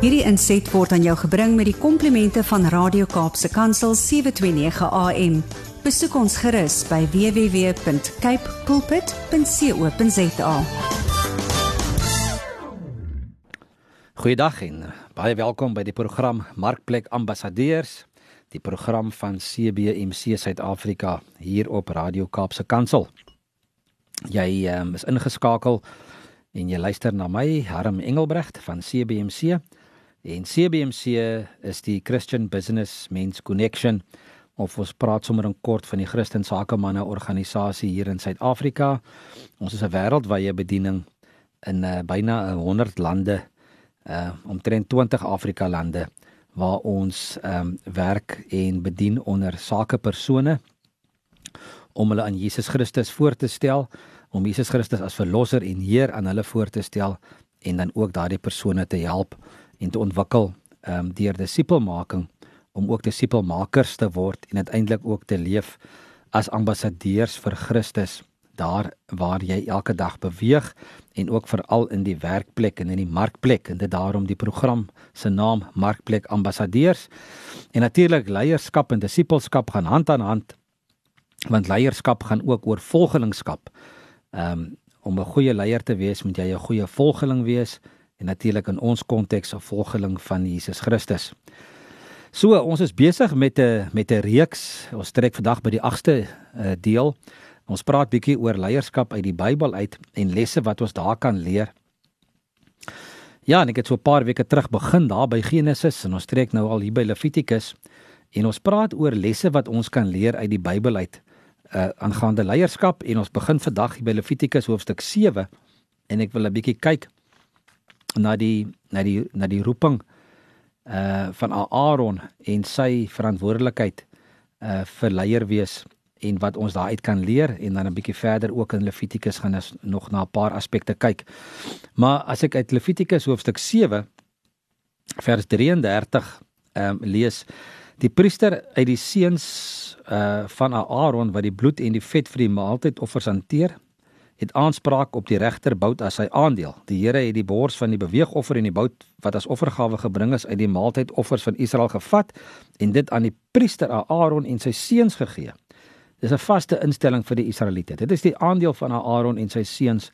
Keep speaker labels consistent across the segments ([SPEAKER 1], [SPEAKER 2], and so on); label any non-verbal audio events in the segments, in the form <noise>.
[SPEAKER 1] Hierdie inset word aan jou gebring met die komplimente van Radio Kaapse Kansel 729 AM. Besoek ons gerus by www.cape pulpit.co.za.
[SPEAKER 2] Goeiedag en baie welkom by die program Markplek Ambassadeurs, die program van CBMC Suid-Afrika hier op Radio Kaapse Kansel. Jy um, is ingeskakel en jy luister na my Harm Engelbrecht van CBMC. En CBMC is die Christian Business Men's Connection of ons praat sommer in kort van die Christen Sakemanne organisasie hier in Suid-Afrika. Ons is 'n wêreldwye bediening in uh, byna 100 lande, uh omtrent 20 Afrika lande waar ons ehm um, werk en bedien onder sakepersone om hulle aan Jesus Christus voor te stel, om Jesus Christus as verlosser en Heer aan hulle voor te stel en dan ook daardie persone te help en te ontwikkel ehm um, deur disipelmaking om ook disipelmakers te word en uiteindelik ook te leef as ambassadeurs vir Christus daar waar jy elke dag beweeg en ook veral in die werkplek en in die markplek en dit daarom die program se naam Markplek Ambassadeurs en natuurlik leierskap en disipelskap gaan hand aan hand want leierskap gaan ook oor volgelingskap. Ehm um, om 'n goeie leier te wees, moet jy 'n goeie volgeling wees en natuurlik in ons konteks 'n volgeling van Jesus Christus. So, ons is besig met 'n met 'n reeks. Ons trek vandag by die 8ste uh, deel. Ons praat bietjie oor leierskap uit die Bybel uit en lesse wat ons daar kan leer. Ja, en ek het so 'n paar weke terug begin daar by Genesis en ons trek nou al hier by Levitikus en ons praat oor lesse wat ons kan leer uit die Bybel uit uh aangaande leierskap en ons begin vandag by Levitikus hoofstuk 7 en ek wil 'n bietjie kyk na die na die na die roeping uh van Aaron en sy verantwoordelikheid uh vir leier wees en wat ons daaruit kan leer en dan 'n bietjie verder ook in Levitikus gaan ons nog na 'n paar aspekte kyk. Maar as ek uit Levitikus hoofstuk 7 vers 33 ehm um, lees die priester uit die seuns uh van Aaron wat die bloed en die vet vir die maaltydoffers hanteer, het aanspraak op die regterbout as sy aandeel. Die Here het die bors van die beweegoffer en die bout wat as offergawe gebring is uit die maaltydoffers van Israel gevat en dit aan die priester Aaron en sy seuns gegee. Dis 'n vaste instelling vir die Israeliete. Dit is die aandeel van Aaron en sy seuns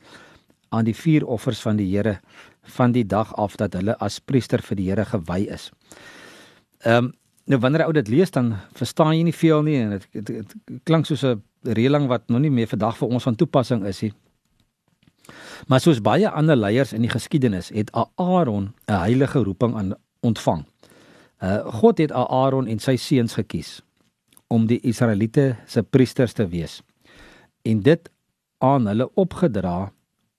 [SPEAKER 2] aan die vier offers van die Here van die dag af dat hulle as priester vir die Here gewy is. Ehm um, Nou wanneer ou dit lees dan verstaan jy nie veel nie en dit klink soos 'n reëling wat nog nie meer vandag vir ons van toepassing is nie. Maar soos baie ander leiers in die geskiedenis het Aaron 'n heilige roeping aan ontvang. Uh God het Aaron en sy seuns gekies om die Israeliete se priesters te wees en dit aan hulle opgedra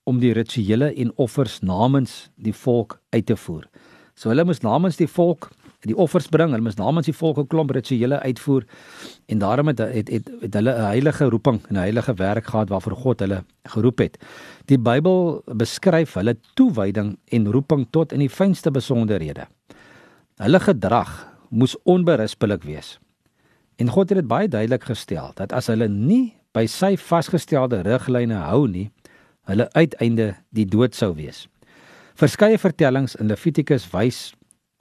[SPEAKER 2] om die rituele en offers namens die volk uit te voer. So hulle moes namens die volk die offers bring, hulle moes namens die volk 'n klomp rituele uitvoer en daarom het het, het, het hulle 'n heilige roeping en 'n heilige werk gehad waarvoor God hulle geroep het. Die Bybel beskryf hulle toewyding en roeping tot in die fynste besonderhede. Hulle gedrag moes onberispelik wees. En God het dit baie duidelik gestel dat as hulle nie by sy vasgestelde riglyne hou nie, hulle uiteinde die dood sou wees. Verskeie vertellings in Levitikus wys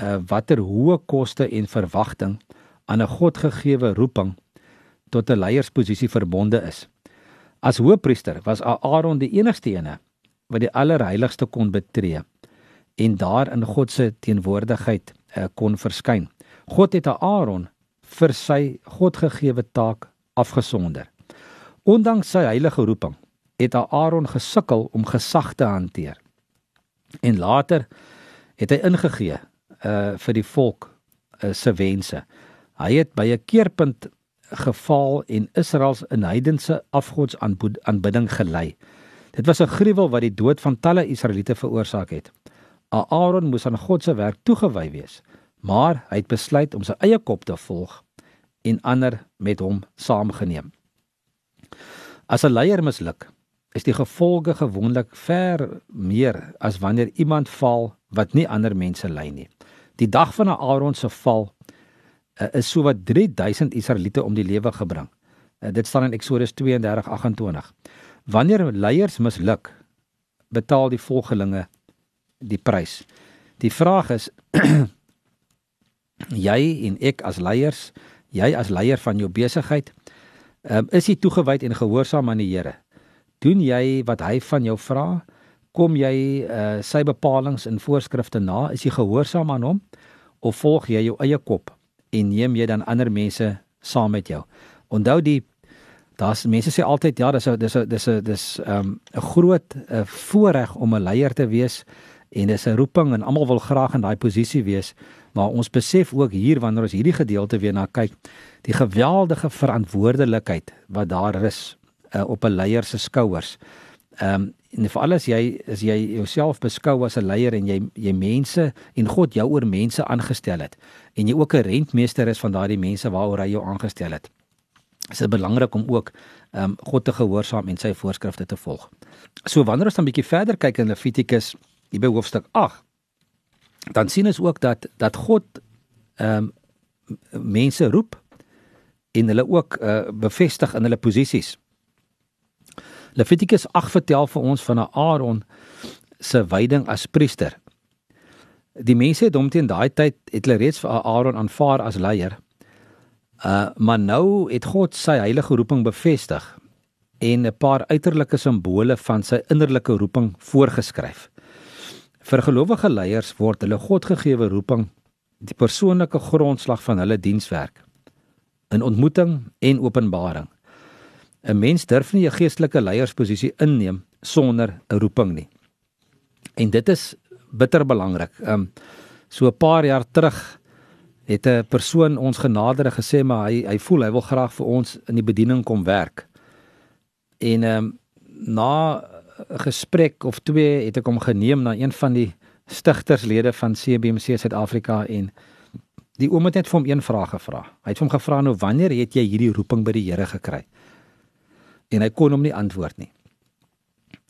[SPEAKER 2] uh, watter hoë koste en verwagting aan 'n Godgegewe roeping tot 'n leiersposisie verbonde is. As hoëpriester was Aaron die enigste ene wat die allerheiligste kon betree en daar in God se teenwoordigheid uh, kon verskyn. God het Aaron vir sy Godgegewe taak afgesonder. Ondanks sy heilige roeping het Aaron gesukkel om gesag te hanteer. En later het hy ingegee uh vir die volk uh, se wense. Hy het by 'n keerpunt gefaal en Israel se in heidense afgodsaanbidding gelei. Dit was 'n gruwel wat die dood van talle Israeliete veroorsaak het. Aaron moes aan God se werk toegewy wees, maar hy het besluit om sy eie kop te volg en ander met hom saamgeneem. As 'n leier misluk, is die gevolge gewoonlik ver meer as wanneer iemand faal wat nie ander mense lei nie. Die dag van Aaron se val uh, is sowat 3000 Israeliete om die lewe gebring. Uh, dit staan in Eksodus 32:28. Wanneer leiers misluk, betaal die volgelinge die prys. Die vraag is <clears throat> jy en ek as leiers, jy as leier van jou besigheid, um, is jy toegewyd en gehoorsaam aan die Here? Doen jy wat hy van jou vra? Kom jy uh, sy bepalinge en voorskrifte na? Is jy gehoorsaam aan hom of volg jy jou eie kop en neem jy dan ander mense saam met jou? Onthou die daar's mense sê altyd ja, dis 'n dis 'n dis 'n dis 'n um, 'n groot 'n voorreg om 'n leier te wees en dis 'n roeping en almal wil graag in daai posisie wees, maar ons besef ook hier wanneer ons hierdie gedeelte weer na kyk, die geweldige verantwoordelikheid wat daar is uh, op 'n leier se skouers. Ehm um, en vir alles jy as jy jouself beskou as 'n leier en jy jy mense en God jou oor mense aangestel het en jy ook 'n rentmeester is van daardie mense waaroor hy jou aangestel het is dit belangrik om ook ehm um, God te gehoorsaam en sy voorskrifte te volg. So wanneer ons dan 'n bietjie verder kyk in Levitikus, hier by hoofstuk 8, dan sien ons ook dat dat God ehm um, mense roep en hulle ook uh, bevestig in hulle posisies. Levitikus 8 vertel vir ons van Aaron se wyding as priester. Die mense het hom teen daai tyd het hulle reeds vir Aaron aanvaar as leier. Uh maar nou het God sy heilige roeping bevestig en 'n paar uiterlike simbole van sy innerlike roeping voorgeskryf. Vir gelowige leiers word hulle Godgegewe roeping die persoonlike grondslag van hulle dienswerk in ontmoeting en openbaring. 'n Mens durf nie 'n geestelike leiersposisie inneem sonder 'n roeping nie. En dit is bitter belangrik. Um so 'n paar jaar terug het 'n persoon ons genader gesê maar hy hy voel hy wil graag vir ons in die bediening kom werk. En ehm um, na 'n gesprek of twee het ek hom geneem na een van die stigterslede van CBMC Suid-Afrika en die oom het net vir hom een vraag gevra. Hy het hom gevra nou wanneer het jy hierdie roeping by die Here gekry? En hy kon hom nie antwoord nie.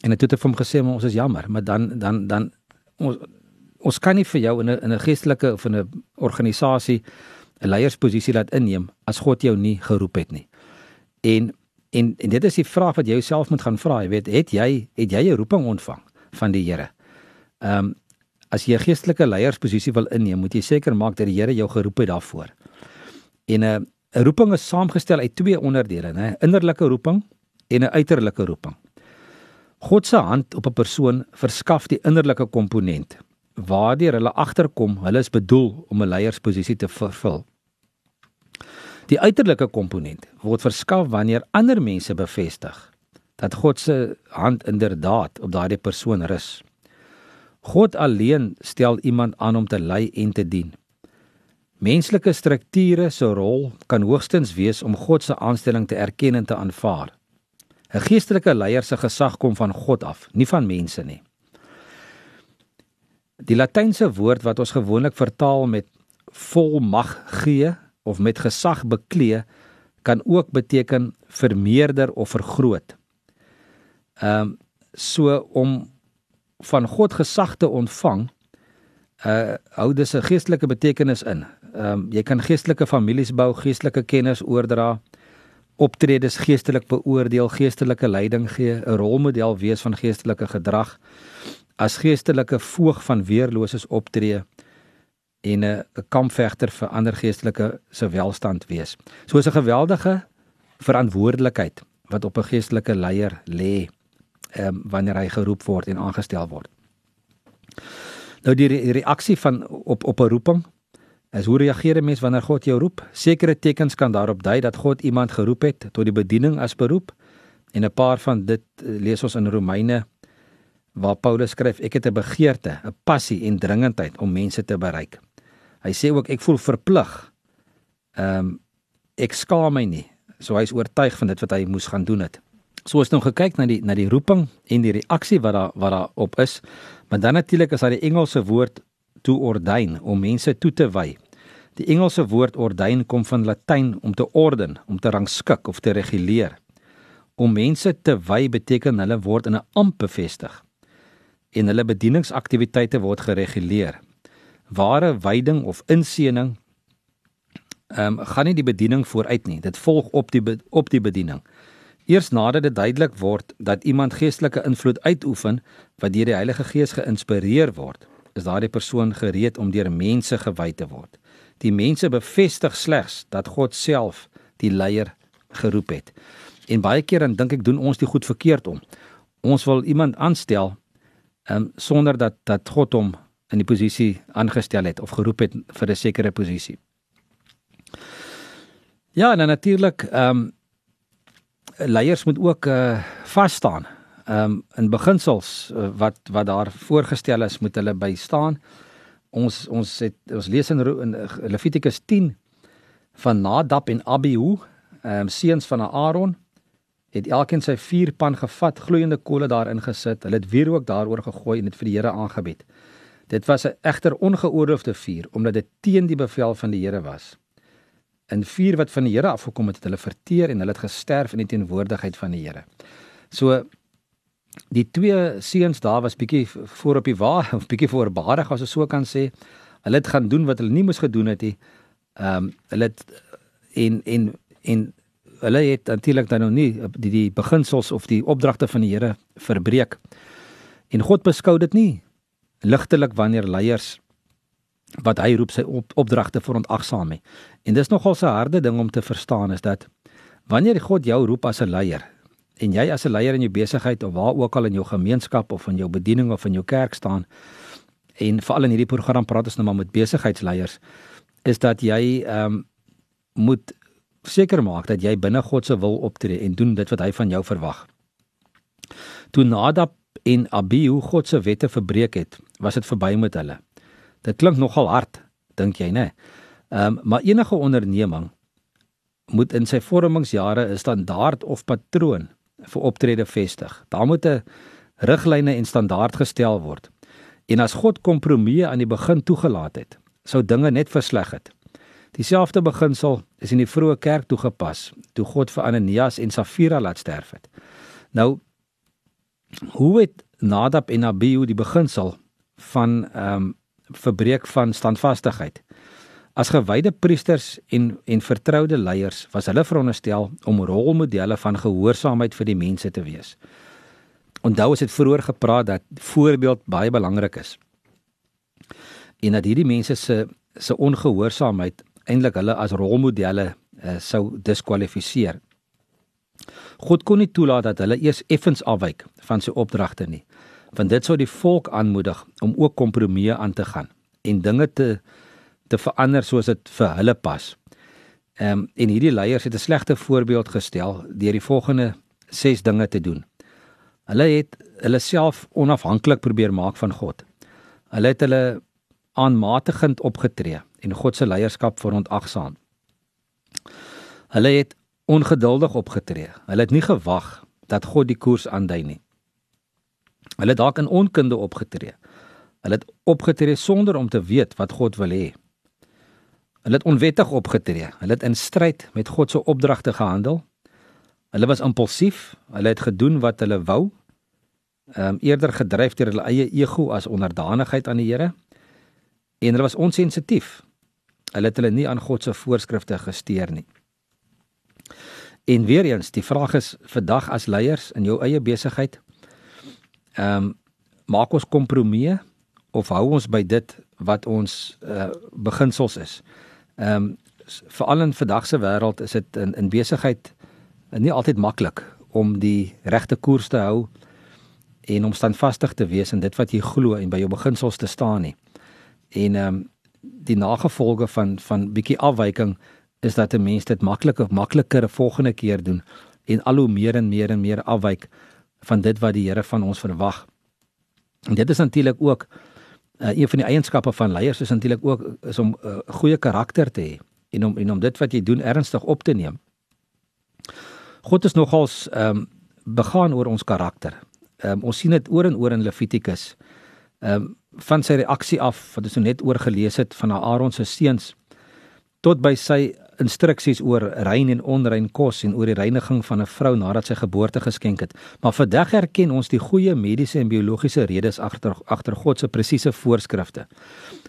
[SPEAKER 2] En hy het tot hom gesê maar ons is jammer, maar dan dan dan ons ons kan nie vir jou in 'n in 'n geestelike of in 'n organisasie 'n leiersposisie laat inneem as God jou nie geroep het nie. En en en dit is die vraag wat jy jouself moet gaan vra, jy weet, het jy het jy 'n roeping ontvang van die Here? Ehm um, as jy 'n geestelike leiersposisie wil inneem, moet jy seker maak dat die Here jou geroep het daarvoor. En 'n uh, 'n roeping is saamgestel uit twee onderdele, né? Innerlike roeping en 'n uiterlike roeping. God se hand op 'n persoon verskaf die innerlike komponent waardeur hulle agterkom hulle is bedoel om 'n leiersposisie te vervul. Die uiterlike komponent word verskaf wanneer ander mense bevestig dat God se hand inderdaad op daardie persoon rus. God alleen stel iemand aan om te lei en te dien. Menslike strukture se rol kan hoogstens wees om God se aanstelling te erken en te aanvaar. 'n Geestelike leier se gesag kom van God af, nie van mense nie. Die latynse woord wat ons gewoonlik vertaal met volmag gee of met gesag beklee kan ook beteken vermeerder of vergroot. Ehm um, so om van God gesag te ontvang uh hou dis 'n geestelike betekenis in. Ehm um, jy kan geestelike families bou, geestelike kennis oordra, optredes geestelik beoordeel, geestelike leiding gee, 'n rolmodel wees van geestelike gedrag as geestelike voog van weerloses optree en 'n kampvegter vir ander geestelike se welstand wees. So is 'n geweldige verantwoordelikheid wat op 'n geestelike leier lê ehm um, wanneer hy geroep word en aangestel word. Nou die, re reaksie van op op 'n roeping is hoe reageer 'n mens wanneer God jou roep? Sekere tekens kan daarop dui dat God iemand geroep het tot die bediening as beroep en 'n paar van dit eh, lees ons in Romeine waar Paulus skryf ek het 'n begeerte, 'n passie en dringendheid om mense te bereik. Hy sê ook ek voel verplig. Ehm um, ek skaam my nie. So hy's oortuig van dit wat hy moes gaan doen het. So is nou gekyk na die na die roeping en die reaksie wat daar wat daar op is. Maar dan natuurlik is daar die Engelse woord to ordain om mense toe te wy. Die Engelse woord ordain kom van Latyn om te orden, om te rangskik of te reguleer. Om mense te wy beteken hulle word in 'n amp bevestig en hulle bedieningsaktiwiteite word gereguleer. Ware wyding of inseëning ehm um, gaan nie die bediening vooruit nie. Dit volg op die op die bediening. Eers nadat dit duidelik word dat iemand geestelike invloed uitoefen wat deur die Heilige Gees geïnspireer word, is daardie persoon gereed om deur mense gewy te word. Die mense bevestig slegs dat God self die leier geroep het. En baie keer dan dink ek doen ons die goed verkeerd om. Ons wil iemand aanstel um, sonder dat dat God hom in die posisie aangestel het of geroep het vir 'n sekere posisie. Ja, en natuurlik ehm um, leiers moet ook uh vas staan. Ehm um, in beginsels uh, wat wat daar voorgestel is, moet hulle by staan. Ons ons het ons lees in, in Levitikus 10 van Nadab en Abihu, ehm um, seuns van Aaron het elkeen sy vuurpan gevat, gloeiende kole daarin gesit. Hulle het wierook daaroor gegooi en dit vir die Here aangebied. Dit was 'n egter ongeoorloofde vuur omdat dit teen die bevel van die Here was. 'n Vuur wat van die Here afgekom het, het hulle verteer en hulle het gesterf in die teenwoordigheid van die Here. So die twee seuns daar was bietjie voor op die wa <laughs> bietjie voorbarig as ek so kan sê. Hulle het gaan doen wat hulle nie moes gedoen het nie. Ehm um, hulle het en en en hulle het natuurlik dan nou nie die die beginsels of die opdragte van die Here verbreek. En God beskou dit nie ligtelik wanneer leiers wat hy roep sy op, opdragte verontagsaam het. En dis nogal 'n harde ding om te verstaan is dat wanneer God jou roep as 'n leier en jy as 'n leier in jou besigheid of waar ook al in jou gemeenskap of in jou bediening of in jou kerk staan en veral in hierdie program praat ons nou maar met besigheidsleiers is dat jy ehm um, moet seker maak dat jy binne God se wil optree en doen dit wat hy van jou verwag. Toe Nadab en Abihu God se wette verbreek het, was dit verby met hulle. Dit klink nogal hard, dink jy, né? Ehm, um, maar enige onderneming moet in sy vormingsjare 'n standaard of patroon vir optrede vestig. Daar moet 'n riglyne en standaard gestel word. En as God kompromieë aan die begin toegelaat het, sou dinge net versleg het. Dieselfde beginsel is in die vroeë kerk toegepas toe God vir Ananias en Safira laat sterf het. Nou hoe het Nadab en Abihu die beginsel van ehm um, verbreek van standvastigheid. As gewyde priesters en en vertroude leiers was hulle veronderstel om rolmodelle van gehoorsaamheid vir die mense te wees. Onthou as dit vroeër gepraat dat voorbeeld baie belangrik is. En dat hierdie mense se se ongehoorsaamheid eintlik hulle as rolmodelle uh, sou diskwalifiseer. God kon nie toelaat dat hulle eers effens afwyk van sy opdragte nie, want dit sou die volk aanmoedig om ook kompromieë aan te gaan en dinge te te verander soos dit vir hulle pas. Ehm um, en hierdie leiers het 'n slegte voorbeeld gestel deur die volgende 6 dinge te doen. Hulle het hulle self onafhanklik probeer maak van God. Hulle het hulle aanmatigend opgetree en God se leierskap verontagsaam. Hulle het ongeduldig opgetree. Hulle het nie gewag dat God die koers aandui nie. Hulle het dalk in onkunde opgetree. Hulle het opgetree sonder om te weet wat God wil hê. Hulle het onwettig opgetree. Hulle het in stryd met God se opdragte gehandel. Hulle was impulsief. Hulle het gedoen wat hulle wou. Ehm um, eerder gedryf deur hulle eie ego as onderdanigheid aan die Here. En hulle was onsensitief. Hulle het hulle nie aan God se voorskrifte gesteer nie. En weer eens, die vraag is vandag as leiers in jou eie besigheid, ehm um, maak ons kompromieë of hou ons by dit wat ons uh, beginsels is. Ehm um, veral in vandag se wêreld is dit in in besigheid nie altyd maklik om die regte koers te hou en om standvastig te wees in dit wat jy glo en by jou beginsels te staan nie. En ehm um, die nagevolge van van bietjie afwyking is dat 'n mens dit makliker makliker 'n volgende keer doen en al hoe meer en meer en meer afwyk van dit wat die Here van ons verwag. En dit is natuurlik ook uh, een van die eienskappe van leiers is natuurlik ook is om 'n uh, goeie karakter te hê en om en om dit wat jy doen ernstig op te neem. God is nogals ehm um, begaan oor ons karakter. Ehm um, ons sien dit oor en oor in Levitikus. Ehm um, van sy reaksie af wat ons nou net oor gelees het van Aaron se seuns tot by sy instruksies oor rein en onrein kos en oor die reiniging van 'n vrou nadat sy geboorte geskenk het. Maar vandag erken ons die goeie mediese en biologiese redes agter agter God se presiese voorskrifte.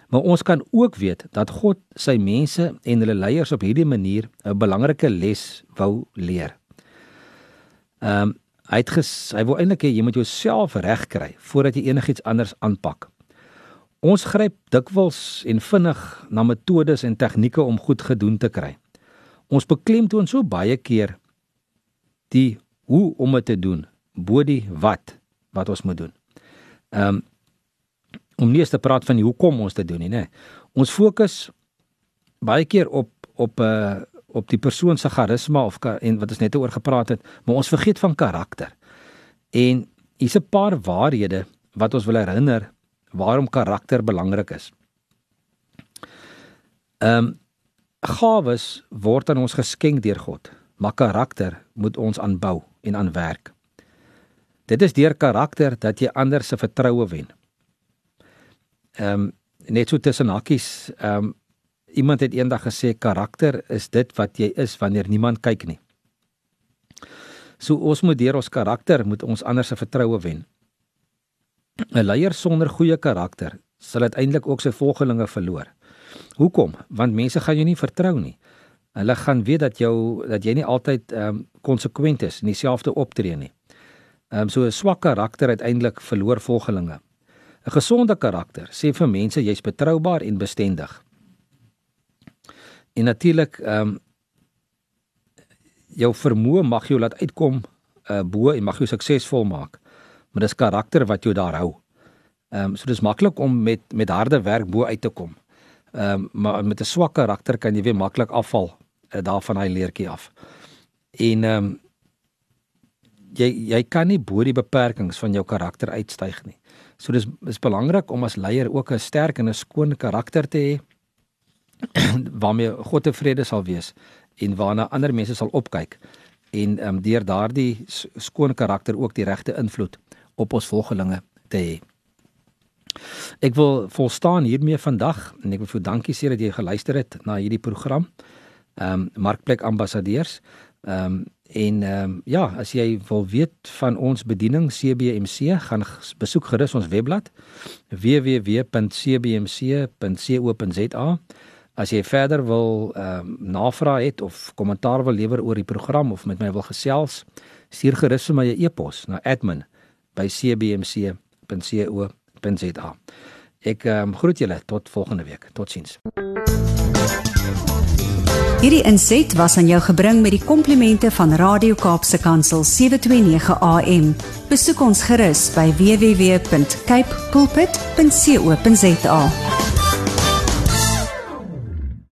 [SPEAKER 2] Maar ons kan ook weet dat God sy mense en hulle leiers op hierdie manier 'n belangrike les wou leer. Ehm um, hy het ges, hy wou eintlik hê jy moet jouself regkry voordat jy enigiets anders aanpak. Ons gryp dikwels en vinnig na metodes en tegnieke om goed gedoen te kry. Ons beklemtoon so baie keer die hoe om dit te doen bo die wat wat ons moet doen. Ehm um, om nie eens te praat van die hoekom ons dit doen nie, nê. Ons fokus baie keer op op 'n uh, eh, op die persoon se charisma of en wat ons net oor gepraat het, maar ons vergeet van karakter. En hier's 'n paar waarhede wat ons wil herinner waarom karakter belangrik is. Ehm um, gawes word aan ons geskenk deur God, maar karakter moet ons aanbou en aanwerk. Dit is deur karakter dat jy ander se vertroue wen. Ehm um, net so tussen hakkies, ehm um, iemand het eendag gesê karakter is dit wat jy is wanneer niemand kyk nie. So ons moet deur ons karakter moet ons ander se vertroue wen. 'n Leier sonder goeie karakter sal uiteindelik ook sy volgelinge verloor. Hoekom? Want mense gaan jou nie vertrou nie. Hulle gaan weet dat jou dat jy nie altyd ehm um, konsekwent is en dieselfde optree nie. Ehm um, so 'n swak karakter uiteindelik verloor volgelinge. 'n Gesonde karakter sê vir mense jy's betroubaar en bestendig. En natuurlik ehm um, jou vermoë mag jou laat uitkom uh bo en mag jou suksesvol maak. Maar dis karakter wat jou daar hou. Ehm um, so dis maklik om met met harde werk bo uit te kom. Ehm um, maar met 'n swak karakter kan jy weer maklik afval uh, daarvan hy leertjie af. En ehm um, jy jy kan nie bo die beperkings van jou karakter uitstyg nie. So dis is belangrik om as leier ook 'n sterk en 'n skoon karakter te hê <clears throat> waarmee God tevrede sal wees en waarna ander mense sal opkyk en um, deur daardie skoon karakter ook die regte invloed op ons volgelinge te hê. Ek wil volstaan hiermee vandag en ek wil vir dankie sê dat jy geluister het na hierdie program. Ehm um, Markplek Ambassadeurs. Ehm um, en ehm um, ja, as jy wil weet van ons bediening CBMC, gaan besoek gerus ons webblad www.cbmc.co.za. As jy verder wil ehm um, navraag het of kommentaar wil lewer oor die program of met my wil gesels, stuur gerus vir my 'n e-pos na admin@cbmc.co.za. Ek ehm um, groet julle tot volgende week. Totsiens.
[SPEAKER 1] Hierdie inset was aan jou gebring met die komplimente van Radio Kaapse Kansel 729 AM. Besoek ons gerus by www.cape pulpit.co.za.